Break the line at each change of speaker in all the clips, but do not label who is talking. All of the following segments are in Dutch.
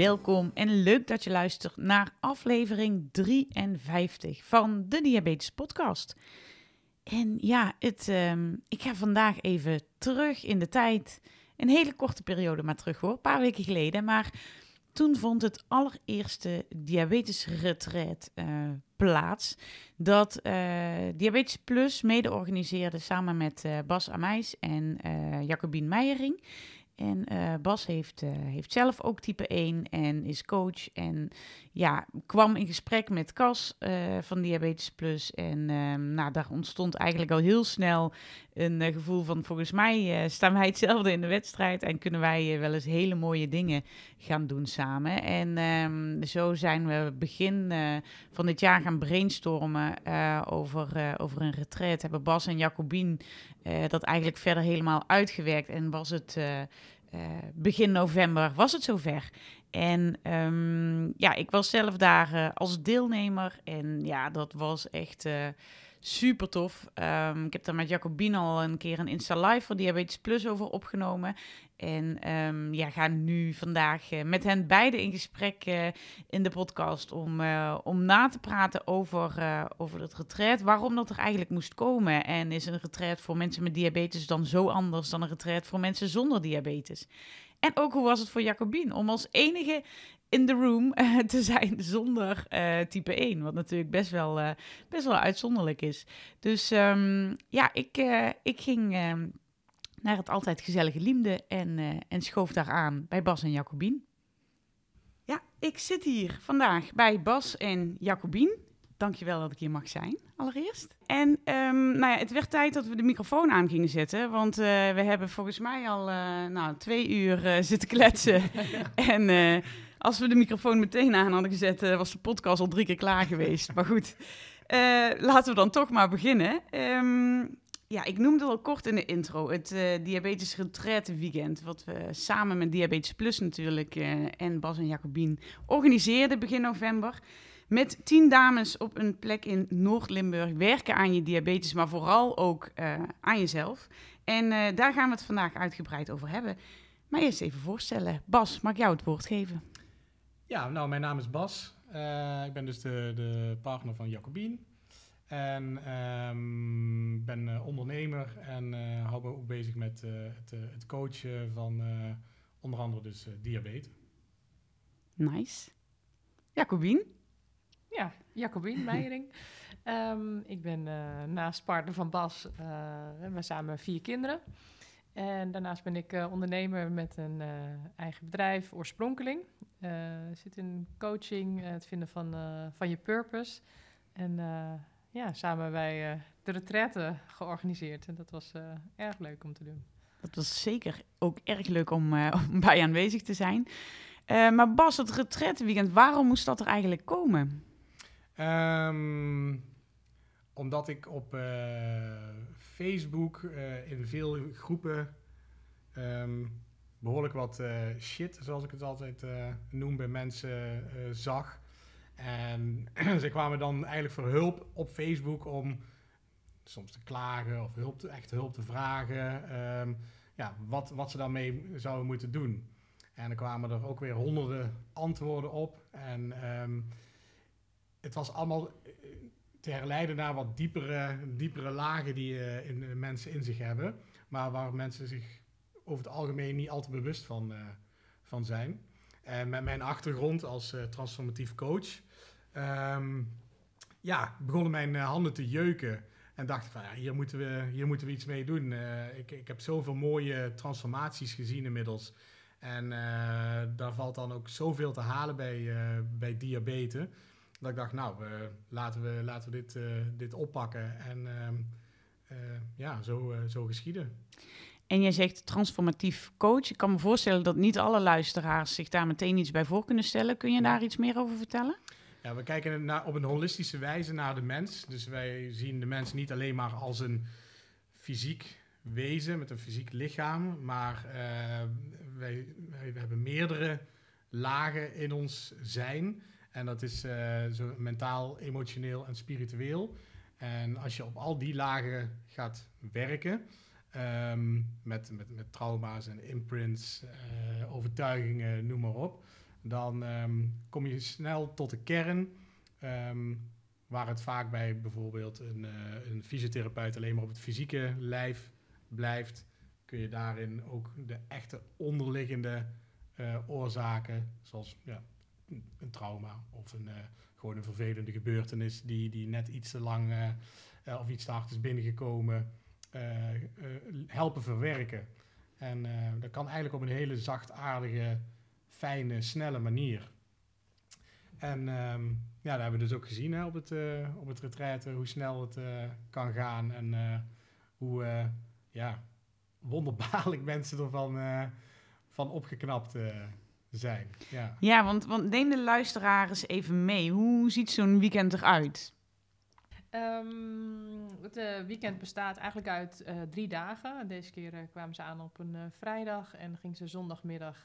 Welkom en leuk dat je luistert naar aflevering 53 van de Diabetes Podcast. En ja, het, ehm, ik ga vandaag even terug in de tijd. Een hele korte periode maar terug hoor, een paar weken geleden. Maar toen vond het allereerste diabetesretreat uh, plaats. Dat uh, Diabetes Plus mede organiseerde samen met uh, Bas Amijs en Jacobien Meijering. En uh, Bas heeft, uh, heeft zelf ook type 1 en is coach. En ja, kwam in gesprek met Cas uh, van Diabetes Plus. En ehm, nou, daar ontstond eigenlijk al heel snel een gevoel van... volgens mij staan wij hetzelfde in de wedstrijd... en kunnen wij wel eens hele mooie dingen gaan doen samen. En um, zo zijn we begin van dit jaar gaan brainstormen over, over een retreat. Hebben Bas en Jacobien dat eigenlijk verder helemaal uitgewerkt. En was het... Begin november was het zover. En um, ja, ik was zelf daar als deelnemer. En ja, dat was echt super tof. Um, ik heb daar met Jacobine al een keer een Insta Live voor Diabetes Plus over opgenomen. En um, ja, ga nu vandaag uh, met hen beiden in gesprek uh, in de podcast om, uh, om na te praten over, over het retreat. Waarom dat er eigenlijk moest komen. En is een retreat voor mensen met diabetes dan zo anders dan een retreat voor mensen zonder diabetes? En ook hoe was het voor Jacobine om als enige in de room te zijn zonder type 1. Wat natuurlijk best wel, best wel uitzonderlijk is. Dus um, ja, ik, ik ging naar het altijd gezellige Liemde en, en schoof daar aan bij Bas en Jacobien. Ja, ik zit hier vandaag bij Bas en Jacobien. Dankjewel dat ik hier mag zijn, allereerst. En um, nou ja, het werd tijd dat we de microfoon aan gingen zetten. Want uh, we hebben volgens mij al uh, nou, twee uur zitten kletsen. en als we de microfoon meteen aan hadden gezet, was de podcast al drie keer klaar geweest. maar goed, laten we dan toch maar beginnen. Um, ja, ik noemde al kort in de intro het Diabetes Retraite Weekend. Wat we samen met Diabetes Plus natuurlijk en Bas en Jacobien organiseerden begin november. Met tien dames op een plek in Noord-Limburg werken aan je diabetes, maar vooral ook uh, aan jezelf. En daar gaan we het vandaag uitgebreid over hebben. Maar eerst even voorstellen. Bas, mag ik jou het woord geven?
Ja, nou, mijn naam is Bas. ik ben dus de, de partner van Jacobien. En um, ben uh, ondernemer en uh, hou me ook bezig met uh, het, het, coachen van onder andere dus diabetes.
Nice. Jacobien?
Ja, Jacobien Meijering. um, ik ben naast partner van Bas, we hebben samen vier kinderen. En daarnaast ben ik ondernemer met een eigen bedrijf, Oorsprongkeling. zit in coaching, het vinden van, van je purpose. En ja, samen bij uh, de retraite georganiseerd. En dat was uh, erg leuk om te doen.
Dat was zeker ook erg leuk om, uh, om bij aanwezig te zijn. maar Bas, het retreatweekend, waarom moest dat er eigenlijk komen?
Um, omdat ik op Facebook in veel groepen um, behoorlijk wat shit, zoals ik het altijd noem, bij mensen zag. En ze kwamen dan eigenlijk voor hulp op Facebook om soms te klagen of hulp te, echt hulp te vragen. Um, ja, wat, wat ze daarmee zouden moeten doen. En er kwamen er ook weer honderden antwoorden op. En het was allemaal eh, te herleiden naar wat diepere, diepere lagen die uh, in, uh, mensen in zich hebben. Maar waar mensen zich over het algemeen niet al te bewust van, van zijn. En met mijn achtergrond als transformatief coach um, ja, begonnen mijn handen te jeuken. En dacht van, ja, hier, moeten we, hier moeten we iets mee doen. Ik, ik heb zoveel mooie transformaties gezien inmiddels. En daar valt dan ook zoveel te halen bij, bij diabetes. Dat ik dacht, nou, laten we, laten we dit, dit oppakken. En ehm, ja, zo, zo geschieden.
En jij zegt transformatief coach. Ik kan me voorstellen dat niet alle luisteraars zich daar meteen iets bij voor kunnen stellen. Kun je daar iets meer over vertellen?
Ja, we kijken naar, op een holistische wijze naar de mens. Dus wij zien de mens niet alleen maar als een fysiek wezen met een fysiek lichaam, maar uh, wij, wij, hebben meerdere lagen in ons zijn. En dat is uh, zo mentaal, emotioneel en spiritueel. En als je op al die lagen gaat werken, um, met, met, met trauma's en imprints, uh, overtuigingen, noem maar op, dan um, kom je snel tot de kern. Um, waar het vaak bij bijvoorbeeld een, uh, een fysiotherapeut alleen maar op het fysieke lijf blijft, kun je daarin ook de echte onderliggende oorzaken, zoals ja, een trauma of een, uh, gewoon een vervelende gebeurtenis die, die net iets te lang uh, of iets te hard is binnengekomen, helpen verwerken. En dat kan eigenlijk op een hele zachtaardige, fijne, snelle manier. En um, ja, dat hebben we dus ook gezien hè, op het, op het retraite, hoe snel het kan gaan en hoe ja, wonderbaarlijk mensen ervan van opgeknapt zijn. Ja,
ja want, want neem de luisteraar eens even mee. Hoe ziet zo'n weekend eruit?
Um, het uh, weekend bestaat eigenlijk uit uh, drie dagen. Deze keer uh, kwamen ze aan op een vrijdag en gingen ze zondagmiddag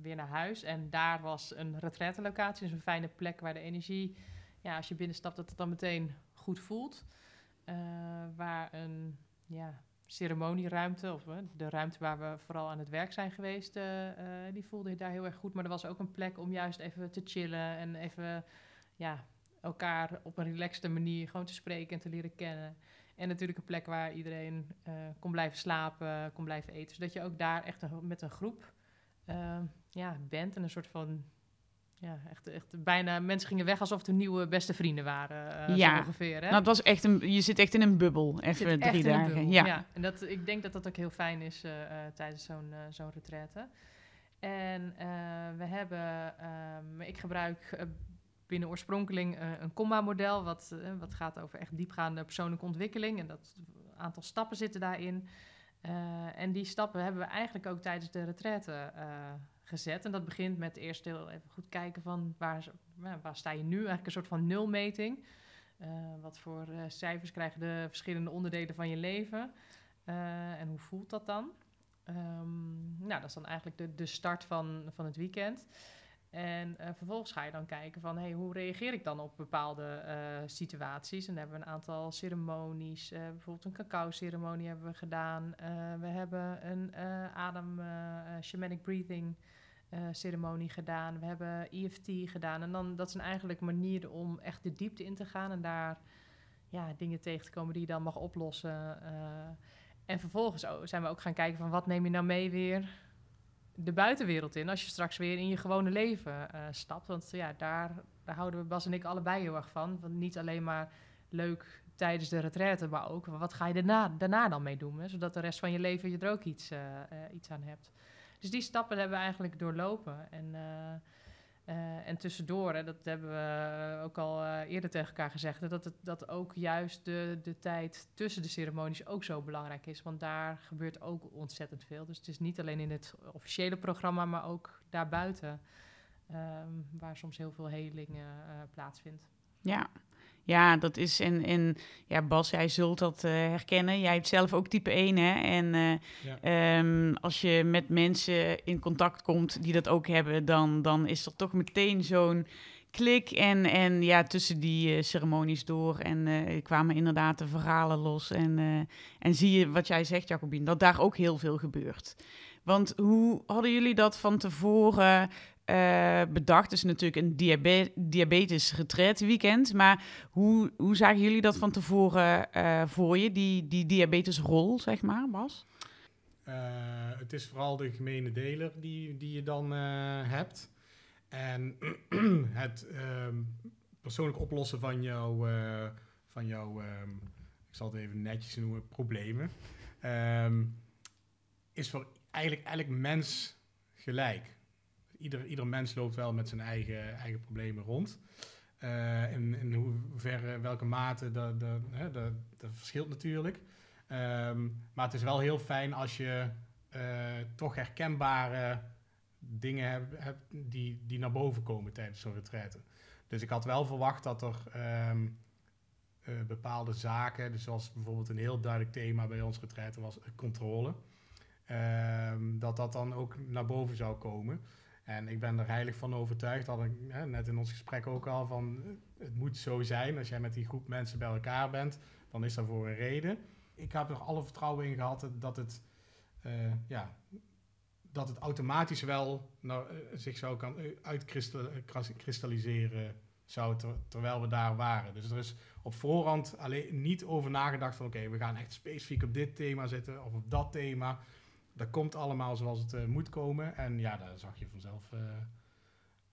weer naar huis. En daar was een retraite-locatie, dus een fijne plek waar de energie, ja, als je binnenstapt, dat het dan meteen goed voelt. waar een ja, ceremonieruimte, of uh, de ruimte waar we vooral aan het werk zijn geweest, uh, uh, die voelde daar heel erg goed. Maar er was ook een plek om juist even te chillen en even ja, elkaar op een relaxte manier gewoon te spreken en te leren kennen. En natuurlijk een plek waar iedereen kon blijven slapen, kon blijven eten. Zodat je ook daar echt met een groep ja, bent en een soort van ja, echt, echt bijna mensen gingen weg alsof het hun nieuwe beste vrienden waren. Uh, ja, ongeveer. Hè?
Nou, het was echt een, je zit echt in een bubbel, even drie dagen. Ja. ja.
en dat, ik denk dat dat ook heel fijn is uh, uh, tijdens zo'n zo'n retraite. En we hebben, um, ik gebruik binnen Oorspronkeling een comma-model, wat, wat gaat over echt diepgaande persoonlijke ontwikkeling. En dat aantal stappen zitten daarin. en die stappen hebben we eigenlijk ook tijdens de retraite gezet. En dat begint met eerst heel even goed kijken van waar, waar sta je nu? Eigenlijk een soort van nulmeting. Uh, wat voor uh, cijfers krijgen de verschillende onderdelen van je leven? Uh, en hoe voelt dat dan? Um, nou, dat is dan eigenlijk de, de start van, van het weekend. En vervolgens ga je dan kijken van, hey, hoe reageer ik dan op bepaalde situaties? En dan hebben we een aantal ceremonies. bijvoorbeeld een cacao-ceremonie hebben we gedaan. we hebben een adem, shamanic breathing ceremonie gedaan. We hebben EFT gedaan. En dan, dat zijn eigenlijk manieren om echt de diepte in te gaan en daar ja, dingen tegen te komen die je dan mag oplossen. Uh, en vervolgens zijn we ook gaan kijken van wat neem je nou mee weer de buitenwereld in als je straks weer in je gewone leven uh, stapt. Want ja, daar, daar houden we Bas en ik allebei heel erg van. Want niet alleen maar leuk tijdens de retraite, maar ook wat ga je daarna, daarna dan mee doen, hè? zodat de rest van je leven je er ook iets, iets aan hebt. Dus die stappen hebben we eigenlijk doorlopen. En, uh, uh, en tussendoor, hè, dat hebben we ook al uh, eerder tegen elkaar gezegd, dat, het, dat ook juist de, de tijd tussen de ceremonies ook zo belangrijk is. Want daar gebeurt ook ontzettend veel. Dus het is niet alleen in het officiële programma, maar ook daarbuiten, um, waar soms heel veel heling plaatsvindt.
Ja, ja, dat is. En, en ja, Bas, jij zult dat uh, herkennen. Jij hebt zelf ook type 1, hè? En uh, ja. um, als je met mensen in contact komt die dat ook hebben, dan, dan is er toch meteen zo'n klik. En, en ja, tussen die uh, ceremonies door. En kwamen inderdaad de verhalen los. En, en zie je wat jij zegt, Jacobien, dat daar ook heel veel gebeurt. Want hoe hadden jullie dat van tevoren uh, bedacht. Is natuurlijk een diabe diabetes retreat weekend. Maar hoe, hoe zagen jullie dat van tevoren uh, voor je, die, die diabetesrol, zeg maar, Bas?
Uh, het is vooral de gemene deler die, die je dan hebt. En het um, persoonlijk oplossen van jouw, van jouw um, ik zal het even netjes noemen, problemen, um, is voor eigenlijk elk mens gelijk ieder, ieder mens loopt wel met zijn eigen, eigen problemen rond. Uh, in, in hoeverre, welke mate, dat, dat, dat, dat verschilt natuurlijk. Um, maar het is wel heel fijn als je uh, toch herkenbare dingen hebt, die, die naar boven komen tijdens zo'n retraite. Dus ik had wel verwacht dat er ehm, eh, bepaalde zaken, dus zoals bijvoorbeeld een heel duidelijk thema bij ons retraite was eh, controle, ehm, dat dat dan ook naar boven zou komen. En ik ben er heilig van overtuigd, dat ik hè, net in ons gesprek ook al, van eh, het moet zo zijn. Als jij met die groep mensen bij elkaar bent, dan is dat voor een reden. Ik heb er alle vertrouwen in gehad dat het, uh, ja, dat het automatisch wel nou, zich zou kan uitkristalliseren zou terwijl we daar waren. Dus er is op voorhand alleen niet over nagedacht van oké, we gaan echt specifiek op dit thema zitten of op dat thema. Dat komt allemaal zoals het uh, moet komen. En ja, daar zag je vanzelf uh,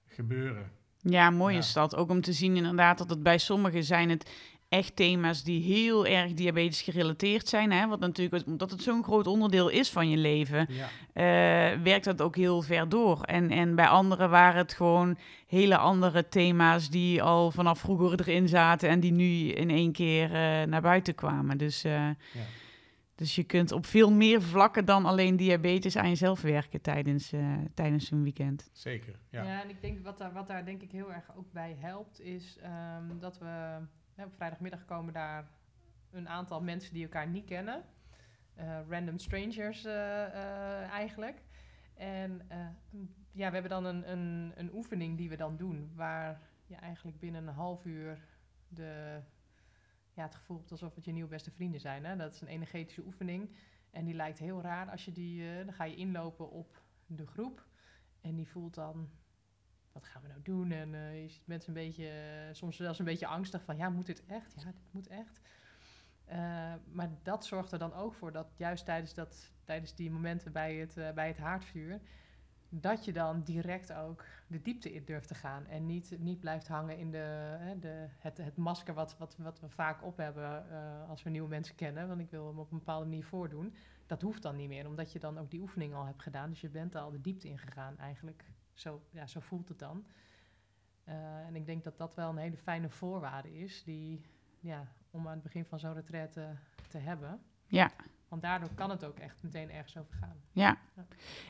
gebeuren.
Ja, mooi ja. is dat. Ook om te zien inderdaad dat het bij sommigen zijn het echt thema's die heel erg diabetes gerelateerd zijn. Hè? Wat natuurlijk, omdat het zo'n groot onderdeel is van je leven, ja. uh, werkt dat ook heel ver door. En, en bij anderen waren het gewoon hele andere thema's die al vanaf vroeger erin zaten en die nu in één keer naar buiten kwamen. Dus, ja. Dus je kunt op veel meer vlakken dan alleen diabetes aan jezelf werken tijdens, tijdens een weekend.
Zeker, ja.
Ja, en ik denk wat daar, wat daar denk ik heel erg ook bij helpt, is um, dat we op vrijdagmiddag komen daar een aantal mensen die elkaar niet kennen. Uh, random strangers uh, uh, eigenlijk. En ja, we hebben dan een, een, een oefening die we dan doen, waar je eigenlijk binnen een half uur de, ja, het gevoel alsof het je nieuwe beste vrienden zijn. Hè? Dat is een energetische oefening. En die lijkt heel raar als je die, dan ga je inlopen op de groep. En die voelt dan wat gaan we nou doen? En uh, je ziet mensen een beetje, uh, soms zelfs een beetje angstig van, ja, moet dit echt? Ja, dit moet echt. Maar dat zorgt er dan ook voor dat juist tijdens, dat, tijdens die momenten bij het, bij het haardvuur, dat je dan direct ook de diepte in durft te gaan. En niet, niet blijft hangen in de, de, het, het masker wat, wat, wat we vaak op hebben als we nieuwe mensen kennen. Want ik wil hem op een bepaalde manier voordoen. Dat hoeft dan niet meer, omdat je dan ook die oefening al hebt gedaan. Dus je bent al de diepte ingegaan eigenlijk zo, ja, zo voelt het dan. Uh, en ik denk dat dat wel een hele fijne voorwaarde is die, ja, om aan het begin van zo'n retraite te hebben.
Ja.
Want daardoor kan het ook echt meteen ergens over gaan.
Ja. ja.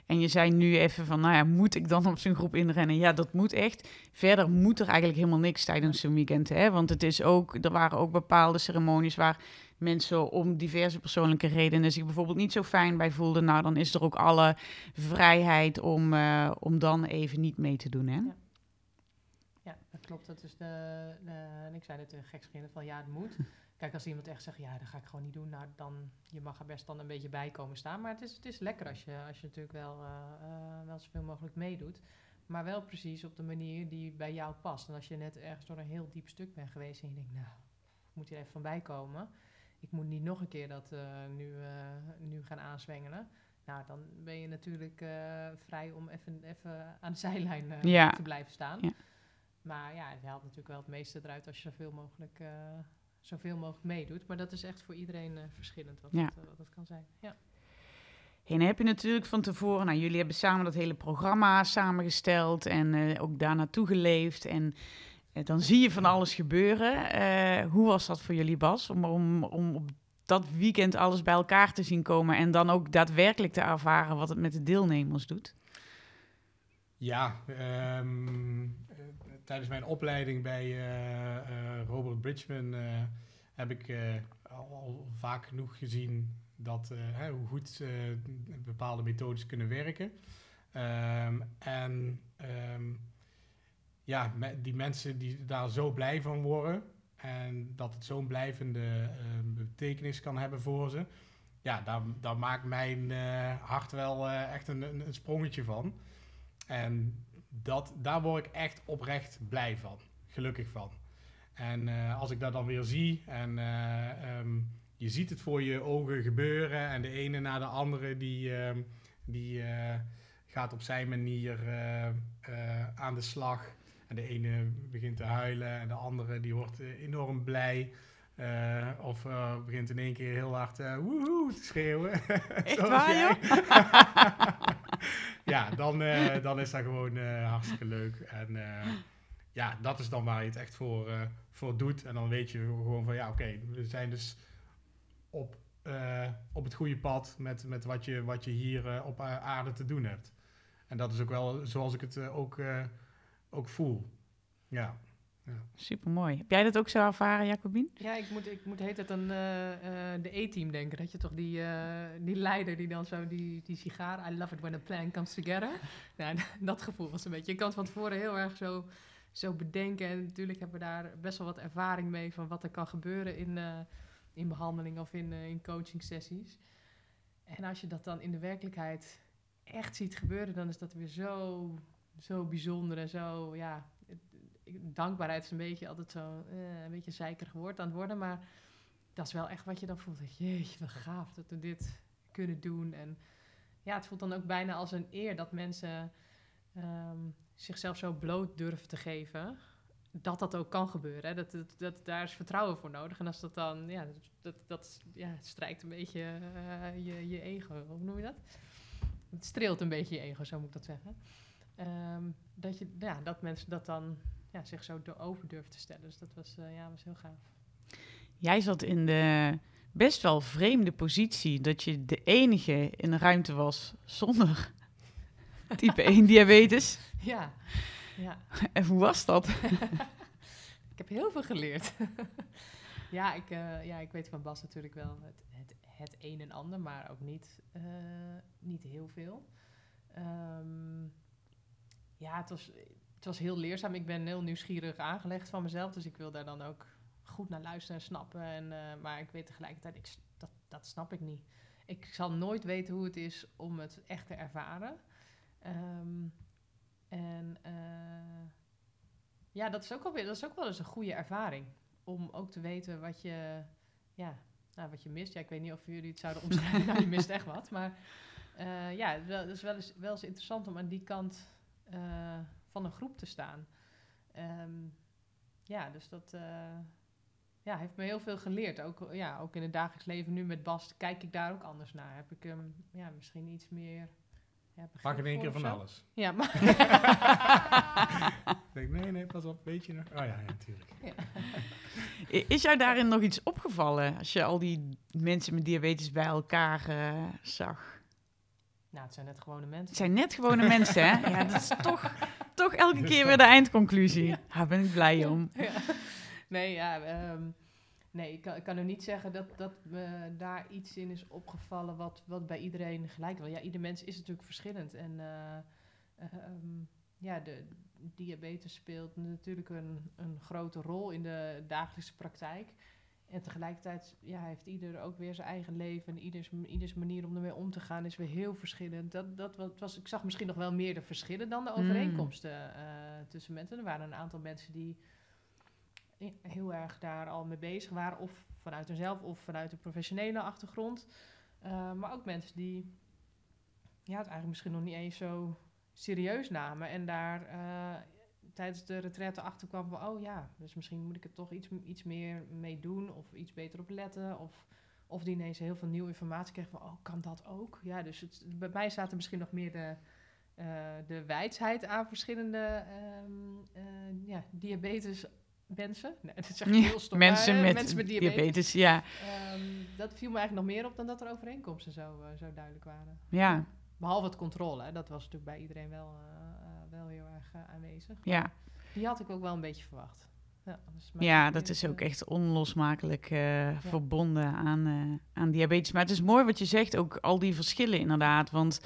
En je zei nu even van, nou ja, moet ik dan op zo'n groep inrennen? Ja, dat moet echt. Verder moet er eigenlijk helemaal niks tijdens zo'n weekend, hè? Want het is ook, er waren ook bepaalde ceremonies waar mensen om diverse persoonlijke redenen zich bijvoorbeeld niet zo fijn bij voelden. Nou, dan is er ook alle vrijheid om, uh, om dan even niet mee te doen, hè?
Ja. Ja, dat klopt. Dat is de, de, en ik zei het uh, gekscherend van ja, het moet. Kijk, als iemand echt zegt, ja, dat ga ik gewoon niet doen, nou, dan je mag er best dan een beetje bij komen staan. Maar het is, het is lekker als je, als je natuurlijk wel, uh, uh, wel zoveel mogelijk meedoet. Maar wel precies op de manier die bij jou past. En als je net ergens door een heel diep stuk bent geweest en je denkt, nou, ik moet hier even van bij komen. Ik moet niet nog een keer dat uh, nu, nu gaan aanzwengelen. Nou, dan ben je natuurlijk vrij om even, even aan de zijlijn
ja.
te blijven staan.
Ja.
Maar ja, je haalt natuurlijk wel het meeste eruit als je zoveel mogelijk, zoveel mogelijk meedoet. Maar dat is echt voor iedereen uh, verschillend wat,
Ja.
dat, uh, wat dat kan zijn. Ja.
En heb je natuurlijk van tevoren, nou jullie hebben samen dat hele programma samengesteld en eh, ook daar naartoe geleefd. En eh, dan zie je van alles gebeuren. Eh, hoe was dat voor jullie, Bas? Om, om, om op dat weekend alles bij elkaar te zien komen en dan ook daadwerkelijk te ervaren wat het met de deelnemers doet?
Ja, ehm, eh, tijdens mijn opleiding bij eh, eh, Robert Bridgman eh, heb ik al, al vaak genoeg gezien dat, hoe goed bepaalde methodes kunnen werken. Ehm, en ehm, ja, die mensen die daar zo blij van worden en dat het zo'n blijvende eh, betekenis kan hebben voor ze. Ja, daar, maakt mijn hart wel echt een, een, een sprongetje van. En dat, daar word ik echt oprecht blij van. Gelukkig van. En eh, als ik dat dan weer zie en eh, ehm, je ziet het voor je ogen gebeuren en de ene na de andere die, ehm, die eh, gaat op zijn manier aan de slag. En de ene begint te huilen en de andere die wordt enorm blij. Of begint in één keer heel hard eh woehoe te schreeuwen.
Echt waar, joh?
ja, dan, eh, dan is dat gewoon eh, hartstikke leuk. En eh, ja, dat is dan waar je het echt voor, voor doet. En dan weet je gewoon van ja, oké, we zijn dus op, op het goede pad met, met wat, je, wat je hier op aarde te doen hebt. En dat is ook wel zoals ik het ook, ook voel. Ja.
Super mooi. Heb jij dat ook zo ervaren, Jacobien?
Ja, ik moet, ik moet heet het aan eh, eh, de E-team denken. Dat je toch die, eh, die leider die dan zo die, die sigaar... I love it when a plan comes together. nou, dat gevoel was een beetje... Je kan het van tevoren heel erg zo, zo bedenken. En natuurlijk hebben we daar best wel wat ervaring mee... van wat er kan gebeuren in, eh, in behandeling of in, in coaching sessies. En als je dat dan in de werkelijkheid echt ziet gebeuren... dan is dat weer zo, zo bijzonder en zo... Ja, dankbaarheid is een beetje altijd zo eh, een beetje zeikerig woord aan het worden. Maar dat is wel echt wat je dan voelt. Jeetje, wat gaaf dat we dit kunnen doen. En ja, het voelt dan ook bijna als een eer dat mensen ehm, zichzelf zo bloot durven te geven. Dat dat ook kan gebeuren. Hè. Dat, dat, daar is vertrouwen voor nodig. En als dat dan, ja, dat, dat, ja, strijkt een beetje uh, je, je ego. Hoe noem je dat? Het streelt een beetje je ego, zo moet ik dat zeggen. Um, dat, je, ja, dat mensen dat dan ja, zich zo over durven te stellen. Dus dat was, uh, ja, was heel gaaf.
Jij zat in de best wel vreemde positie dat je de enige in de ruimte was zonder type 1 diabetes.
Ja, ja.
En hoe was dat?
ik heb heel veel geleerd. ja, ik, uh, ja, ik weet van Bas natuurlijk wel het, het, het een en ander, maar ook niet, uh, niet heel veel. Um, ja, het was, het was heel leerzaam. Ik ben heel nieuwsgierig aangelegd van mezelf. Dus ik wil daar dan ook goed naar luisteren en snappen. En, uh, maar ik weet tegelijkertijd, ik, dat, dat snap ik niet. Ik zal nooit weten hoe het is om het echt te ervaren. Um, en uh, ja, dat is, ook alweer, dat is ook wel eens een goede ervaring. Om ook te weten wat je, ja, nou, wat je mist. Ja, ik weet niet of jullie het zouden omschrijven. nou, je mist echt wat. Maar uh, ja, dat is wel eens, wel eens interessant om aan die kant van een groep te staan. Um, ja, dus dat uh, ja, heeft me heel veel geleerd. Ook, ja, ook in het dagelijks leven nu met Bas kijk ik daar ook anders naar. Heb ik um, ja, misschien iets meer... Ja,
Pak in één keer van alles.
Ja, maar...
denk, nee, nee, pas op, weet je nog? Oh ja, ja natuurlijk. Ja.
Is jou daarin nog iets opgevallen als je al die mensen met diabetes bij elkaar uh, zag?
Nou, het zijn net gewone mensen.
Het zijn net gewone mensen, hè? Ja, dat is toch, toch elke keer weer de eindconclusie. Ja. Daar ben ik blij om.
Ja. Nee, ja, um, nee ik, kan, ik kan er niet zeggen dat, dat me daar iets in is opgevallen wat, wat bij iedereen gelijk was. Ja, ieder mens is natuurlijk verschillend. En uh, um, ja, de diabetes speelt natuurlijk een, een grote rol in de dagelijkse praktijk. En tegelijkertijd ja, heeft ieder ook weer zijn eigen leven. En ieders, ieders manier om ermee om te gaan is weer heel verschillend. Dat, dat was, ik zag misschien nog wel meer de verschillen dan de overeenkomsten mm. uh, tussen mensen. Er waren een aantal mensen die heel erg daar al mee bezig waren. Of vanuit hunzelf of vanuit een professionele achtergrond. Uh, maar ook mensen die ja, het eigenlijk misschien nog niet eens zo serieus namen. En daar uh, tijdens de retraite achterkwam van, oh ja, dus misschien moet ik er toch iets, iets meer mee doen of iets beter op letten. Of, of die ineens heel veel nieuwe informatie kregen van, oh, kan dat ook? Ja, dus het, bij mij er misschien nog meer de, uh, de wijsheid aan verschillende um, uh, ja, diabetes mensen. Nee, dat heel stom.
mensen, maar, met mensen met diabetes. diabetes ja.
Um, dat viel me eigenlijk nog meer op dan dat er overeenkomsten zo, uh, zo duidelijk waren.
Ja.
Behalve het controle, hè. dat was natuurlijk bij iedereen wel wel heel erg uh, aanwezig.
Ja.
Die had ik ook wel een beetje verwacht.
Ja, dus ja dat is ook echt onlosmakelijk uh, ja. verbonden aan, uh, aan diabetes. Maar het is mooi wat je zegt, ook al die verschillen inderdaad. Want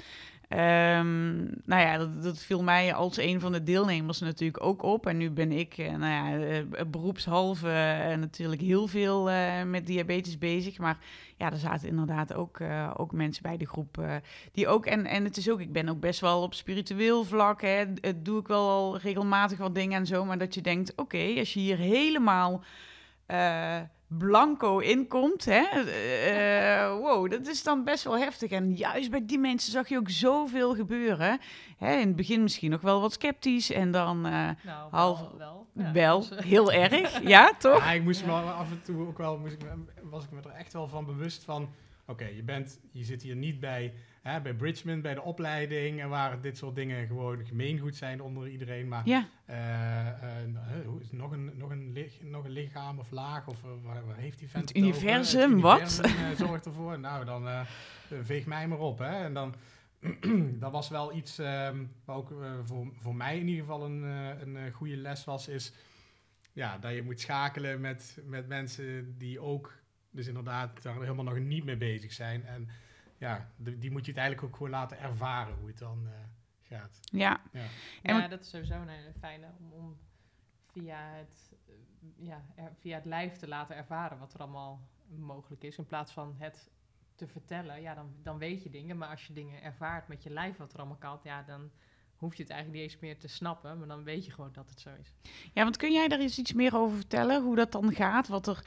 Um, nou ja, dat, dat, viel mij als een van de deelnemers natuurlijk ook op. En nu ben ik, uh, nou ja, uh, beroepshalve uh, natuurlijk heel veel met diabetes bezig. Maar ja, er zaten inderdaad ook, ook mensen bij de groep die ook... En, en het is ook, ik ben ook best wel op spiritueel vlak, hè, doe ik wel al regelmatig wat dingen en zo. Maar dat je denkt, oké, als je hier helemaal blanco inkomt. Hè? Uh, wow, dat is dan best wel heftig. En juist bij die mensen zag je ook zoveel gebeuren. Hè? In het begin misschien nog wel wat sceptisch en dan uh,
nou,
half...
Wel, wel,
ja, wel dus, heel erg, ja, toch?
Ja, ik moest me af en toe ook wel, moest ik, was ik me er echt wel van bewust van... Oké, okay, je bent, je zit hier niet bij hè, bij Bridgman, bij de opleiding, en waar dit soort dingen gewoon gemeengoed zijn onder iedereen. Maar
ja.
uh, uh, nog, een, nog, een nog een lichaam of laag, of waar, waar, heeft die vent
het universum, het wat?
Uh, zorgt ervoor. nou, dan veeg mij maar op. Hè. En dan, dat was wel iets um, wat ook voor, voor mij in ieder geval een, een goede les was, is ja, dat je moet schakelen met, met mensen die ook, dus inderdaad, daar helemaal nog niet mee bezig zijn. En ja, die, die moet je het eigenlijk ook gewoon laten ervaren hoe het dan eh, gaat.
Ja.
Ja.
En
ja, dat is sowieso een hele fijne om, om via, het, eh, ja, er- via het lijf te laten ervaren wat er allemaal mogelijk is. In plaats van het te vertellen, ja, dan, dan weet je dingen. Maar als je dingen ervaart met je lijf wat er allemaal kan, ja, dan hoef je het eigenlijk niet eens meer te snappen. Maar dan weet je gewoon dat het zo is.
ja, want kun jij daar eens iets meer over vertellen? Hoe dat dan gaat? Wat er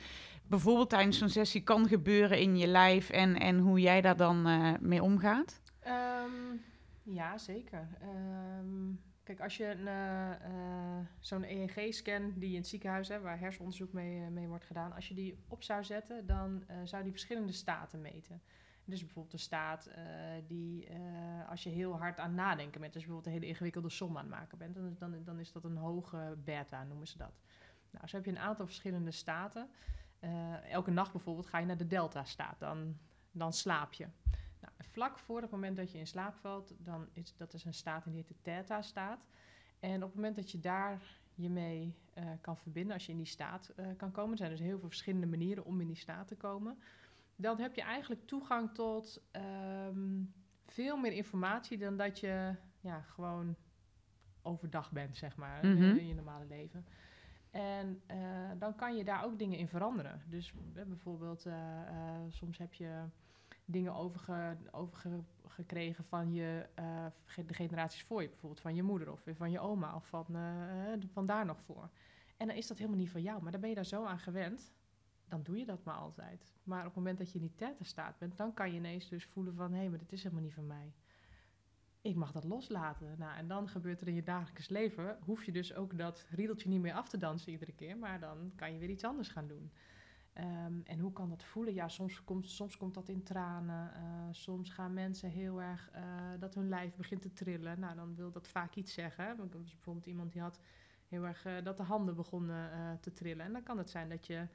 bijvoorbeeld tijdens zo'n sessie kan gebeuren in je lijf en, en hoe jij daar dan eh, mee omgaat?
Ehm, ja, zeker. Ehm, kijk, als je een, eh, eh, zo'n EEG-scan die je in het ziekenhuis hebt, waar hersenonderzoek mee, mee wordt gedaan, als je die op zou zetten, dan eh, zou die verschillende staten meten. Dus bijvoorbeeld de staat eh, die, eh, als je heel hard aan nadenken bent, dus bijvoorbeeld een hele ingewikkelde som aan het maken bent, dan, dan, dan is dat een hoge beta, noemen ze dat. Nou, zo heb je een aantal verschillende staten. Eh, elke nacht bijvoorbeeld ga je naar de delta-staat, dan, dan slaap je. Nou, vlak voor het moment dat je in slaap valt, dan is dat is een staat die heet de theta-staat. En op het moment dat je daar je mee kan verbinden, als je in die staat kan komen, er zijn dus heel veel verschillende manieren om in die staat te komen, dan heb je eigenlijk toegang tot ehm, veel meer informatie dan dat je ja, gewoon overdag bent, zeg maar, in-
Mhm.
in je normale leven. En eh, dan kan je daar ook dingen in veranderen. Dus bijvoorbeeld, eh, eh, soms heb je dingen overge, overgekregen van je, de generaties voor je. Bijvoorbeeld van je moeder of van je oma of van, van daar nog voor. En dan is dat helemaal niet van jou, maar dan ben je daar zo aan gewend. Dan doe je dat maar altijd. Maar op het moment dat je in die theta staat bent, dan kan je ineens dus voelen van... hé, maar dit is helemaal niet van mij. Ik mag dat loslaten. Nou, en dan gebeurt er in je dagelijks leven... hoef je dus ook dat riedeltje niet meer af te dansen iedere keer... maar dan kan je weer iets anders gaan doen. Ehm, en hoe kan dat voelen? Ja, soms komt, soms komt dat in tranen. eh, soms gaan mensen heel erg eh, dat hun lijf begint te trillen. Nou, dan wil dat vaak iets zeggen. bijvoorbeeld iemand die had heel erg eh, dat de handen begonnen te trillen. En dan kan het zijn dat je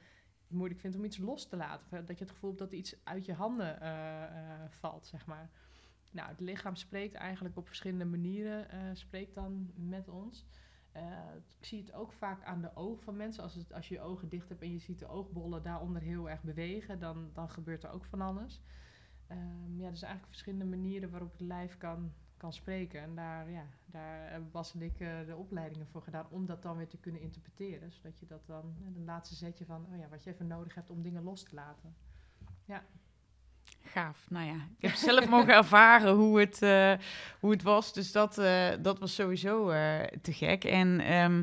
moeilijk vindt om iets los te laten. Dat je het gevoel hebt dat iets uit je handen eh, eh, valt, zeg maar. Nou, het lichaam spreekt eigenlijk op verschillende manieren, eh, spreekt dan met ons. Ik zie het ook vaak aan de ogen van mensen. Als, het, als je je ogen dicht hebt en je ziet de oogbollen daaronder heel erg bewegen, dan, dan gebeurt er ook van alles. Ehm, ja, er zijn eigenlijk verschillende manieren waarop het lijf kan, kan spreken. En daar, ja, daar hebben Bas en ik eh, de opleidingen voor gedaan om dat dan weer te kunnen interpreteren. Zodat je dat dan, eh, een laatste zetje van, oh ja, wat je even nodig hebt om dingen los te laten.
Gaaf. Nou ja, ik heb zelf mogen ervaren hoe het, eh, hoe het was. Dus dat, dat was sowieso te gek. En ehm,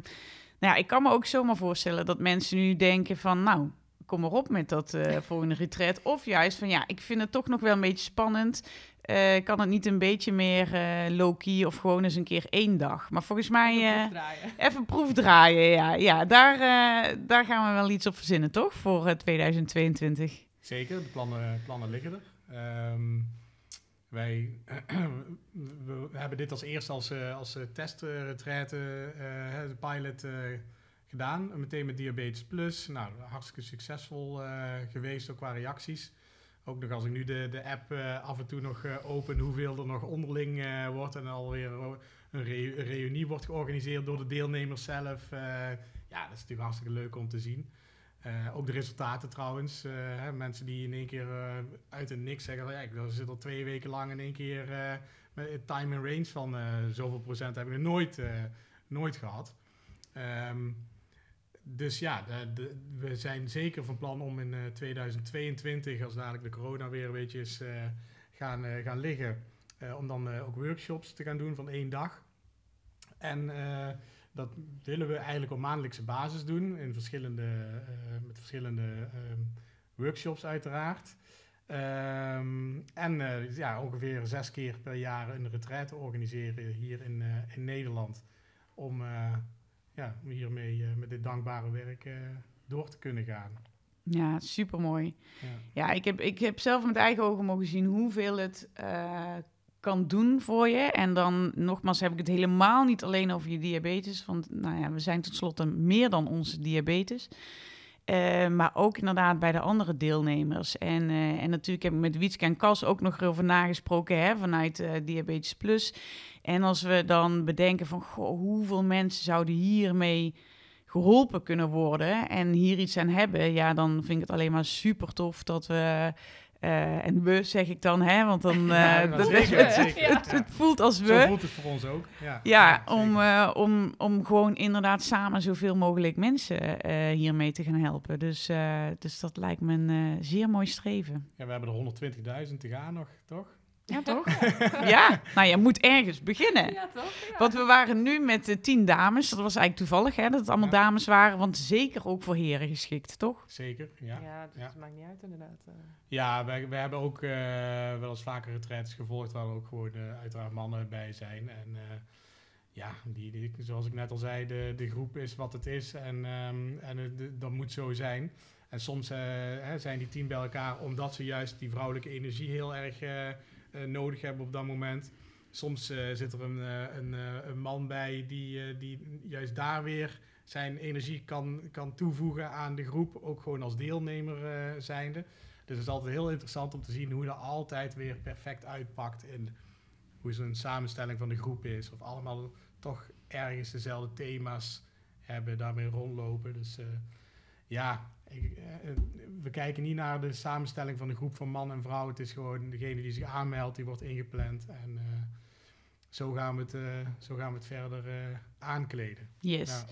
nou ja, ik kan me ook zomaar voorstellen dat mensen nu denken van... nou, kom maar op met dat volgende retreat. Of juist van ja, ik vind het toch nog wel een beetje spannend. Eh, kan het niet een beetje meer eh low-key of gewoon eens een keer één dag? Maar volgens mij...
Even
eh,
terugdraaien.
Even proefdraaien, ja. Ja, daar, eh, daar gaan we wel iets op verzinnen, toch? Voor eh, 2022.
Zeker, de plannen, plannen liggen er. Ehm, wij we, we hebben dit als eerste als, eh, als testretraite, eh, de pilot, eh, gedaan. Meteen met Diabetes Plus. Nou, hartstikke succesvol eh, geweest, ook qua reacties. Ook nog als ik nu de, de app eh, af en toe nog eh, open, hoeveel er nog onderling eh, wordt. En alweer een re- een reunie wordt georganiseerd door de deelnemers zelf. Ja, dat is natuurlijk hartstikke leuk om te zien. Ook de resultaten trouwens. hè, mensen die in één keer uit het niks zeggen: ja, ik zit al twee weken lang in één keer met een time and range van zoveel procent heb ik nooit, nooit gehad. Ehm, dus ja, we zijn zeker van plan om in eh, 2022, als dadelijk de corona weer een beetje is eh, gaan, eh, gaan liggen, eh, om dan eh, ook workshops te gaan doen van één dag. En eh, dat willen we eigenlijk op maandelijkse basis doen, in verschillende, eh, met verschillende ehm, workshops uiteraard. Ehm, en eh, ja, ongeveer zes keer per jaar een retraite organiseren hier in, eh, in Nederland. Om eh, ja, om hiermee eh, met dit dankbare werk eh, door te kunnen gaan.
Ja, supermooi.
Ja.
Ja, ik heb, ik heb zelf met eigen ogen mogen zien hoeveel het eh, kan doen voor je. En dan nogmaals heb ik het helemaal niet alleen over je diabetes. Want nou ja, we zijn tenslotte meer dan onze diabetes. Eh, maar ook inderdaad bij de andere deelnemers. En, eh, en natuurlijk heb ik met Wietske en Cas ook nog erover nagesproken hè, vanuit eh, Diabetes Plus. En als we dan bedenken van goh, hoeveel mensen zouden hiermee geholpen kunnen worden en hier iets aan hebben, ja, dan vind ik het alleen maar super tof dat we. Eh, en we zeg ik dan, hè, want dan.
Ja, maar
dat,
zeker,
het, het, het voelt als
Zo
we.
voelt het voor ons ook. Ja,
om, eh, om, om gewoon inderdaad samen zoveel mogelijk mensen hiermee te gaan helpen. Dus, dus dat lijkt me een zeer mooi streven.
ja, we hebben er 120.000 te gaan nog, toch?
Ja, toch? ja, nou je moet ergens beginnen.
Ja, toch? Ja.
Want we waren nu met de tien dames. Dat was eigenlijk toevallig, hè, dat het allemaal
Ja.
dames waren. Want zeker ook voor heren geschikt, toch?
Zeker, ja.
Ja, dus
Ja.
het maakt niet uit inderdaad. eh.
Ja, wij, wij hebben ook eh, wel eens vaker retreats gevolgd waar ook gewoon eh, uiteraard mannen bij zijn. En eh, ja, die, die, zoals ik net al zei, de, de groep is wat het is en, ehm, en de- dat moet zo zijn. En soms eh, hè, zijn die tien bij elkaar omdat ze juist die vrouwelijke energie heel erg eh, eh, nodig hebben op dat moment. Soms eh, zit er een, eh, een, eh, een man bij die, eh, die juist daar weer zijn energie kan, kan toevoegen aan de groep, ook gewoon als deelnemer eh, zijnde. Dus het is altijd heel interessant om te zien hoe dat altijd weer perfect uitpakt in hoe zo'n samenstelling van de groep is. Of allemaal toch ergens dezelfde thema's hebben, daarmee rondlopen. Dus eh, ja, eh, we kijken niet naar de samenstelling van de groep van man en vrouw. Het is gewoon degene die zich aanmeldt, die wordt ingepland. En eh, zo, gaan we het, eh, zo gaan we het verder eh, aankleden.
Yes.
Ja.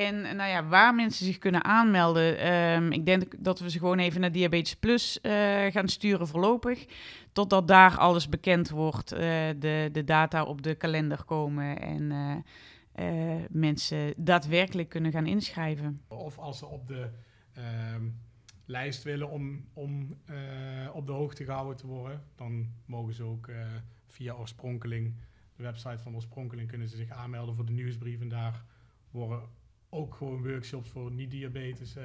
En eh, nou ja, waar mensen zich kunnen aanmelden. ehm, ik denk dat we ze gewoon even naar Diabetes Plus eh, gaan sturen voorlopig. Totdat daar alles bekend wordt. eh, de, de data op de kalender komen. En eh, eh, mensen daadwerkelijk kunnen gaan inschrijven.
Of als ze op de lijst willen om, om eh, op de hoogte gehouden te worden, dan mogen ze ook eh, via Oorspronkeling, de website van Oorspronkeling, kunnen ze zich aanmelden voor de nieuwsbrief. En daar worden ook gewoon workshops voor niet-diabetes eh,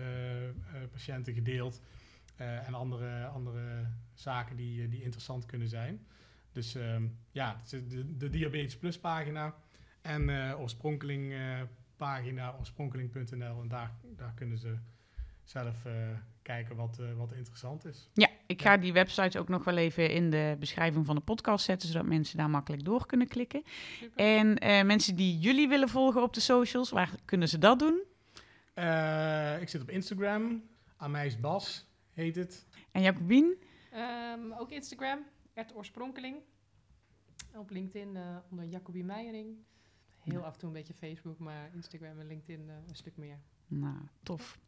patiënten gedeeld. en andere, andere zaken die, die interessant kunnen zijn. Dus ehm, ja, de, de Diabetes Plus pagina en eh Oorspronkeling pagina oorspronkeling.nl en daar, daar kunnen ze zelf eh, kijken wat, eh, wat interessant is.
Ja, ik ga die websites ook nog wel even in de beschrijving van de podcast zetten. Zodat mensen daar makkelijk door kunnen klikken.
Super.
En eh, mensen die jullie willen volgen op de socials, waar kunnen ze dat doen?
Eh, ik zit op Instagram, Amijs Bas heet het.
En Jacobien?
Ehm, ook Instagram, het Oorspronkeling. Op LinkedIn eh, onder Jacobie Meijering. Heel af en toe een beetje Facebook, maar Instagram en LinkedIn eh, een stuk meer.
Nou, tof.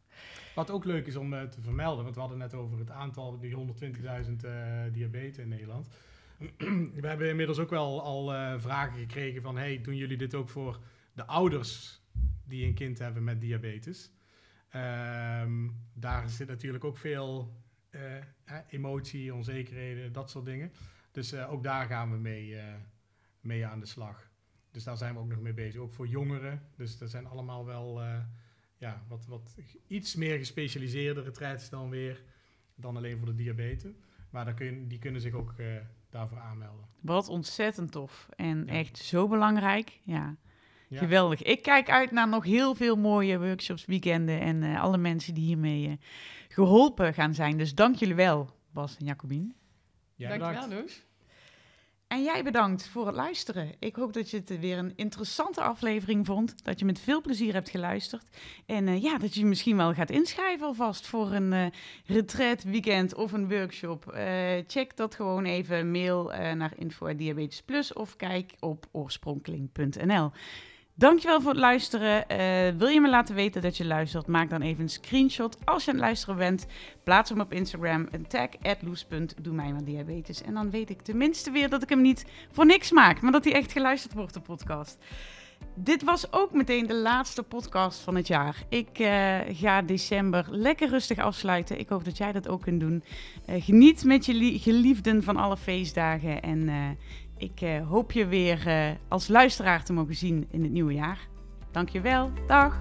Wat ook leuk is om eh, te vermelden, want we hadden net over het aantal, die 120.000 eh diabetes in Nederland. we hebben inmiddels ook wel al eh, vragen gekregen van, hey, doen jullie dit ook voor de ouders die een kind hebben met diabetes? Ehm, daar zit natuurlijk ook veel emotie, onzekerheden, dat soort dingen. Dus ook daar gaan we mee, mee aan de slag. Dus daar zijn we ook nog mee bezig. Ook voor jongeren. Dus dat zijn allemaal wel ja, wat, wat iets meer gespecialiseerde retraites dan weer. Dan alleen voor de diabetes. Maar dan kun je, die kunnen zich ook eh, daarvoor aanmelden.
Wat ontzettend tof. En
Ja.
echt zo belangrijk. Ja,
Ja.
geweldig. Ik kijk uit naar nog heel veel mooie workshops, weekenden en eh, alle mensen die hiermee eh, geholpen gaan zijn. Dus dank jullie wel, Bas en Jacobien.
Ja,
Dankjewel,
bedankt.
Noes.
En jij bedankt voor het luisteren. Ik hoop dat je het weer een interessante aflevering vond. Dat je met veel plezier hebt geluisterd. En eh, ja, dat je misschien wel gaat inschrijven alvast voor een eh retreat, weekend of een workshop. Eh, check dat gewoon even. Mail naar info Diabetes Plus of kijk op oorspronkeling.nl. Dankjewel voor het luisteren. Eh, wil je me laten weten dat je luistert? Maak dan even een screenshot als je aan het luisteren bent. Plaats hem op Instagram. Een tag Doe mij maar diabetes. En dan weet ik tenminste weer dat ik hem niet voor niks maak. Maar dat hij echt geluisterd wordt, de podcast. Dit was ook meteen de laatste podcast van het jaar. Ik eh, ga december lekker rustig afsluiten. Ik hoop dat jij dat ook kunt doen. Eh, geniet met je lie- geliefden van alle feestdagen. En ik eh, hoop je weer eh, als luisteraar te mogen zien in het nieuwe jaar. Dankjewel. Dag.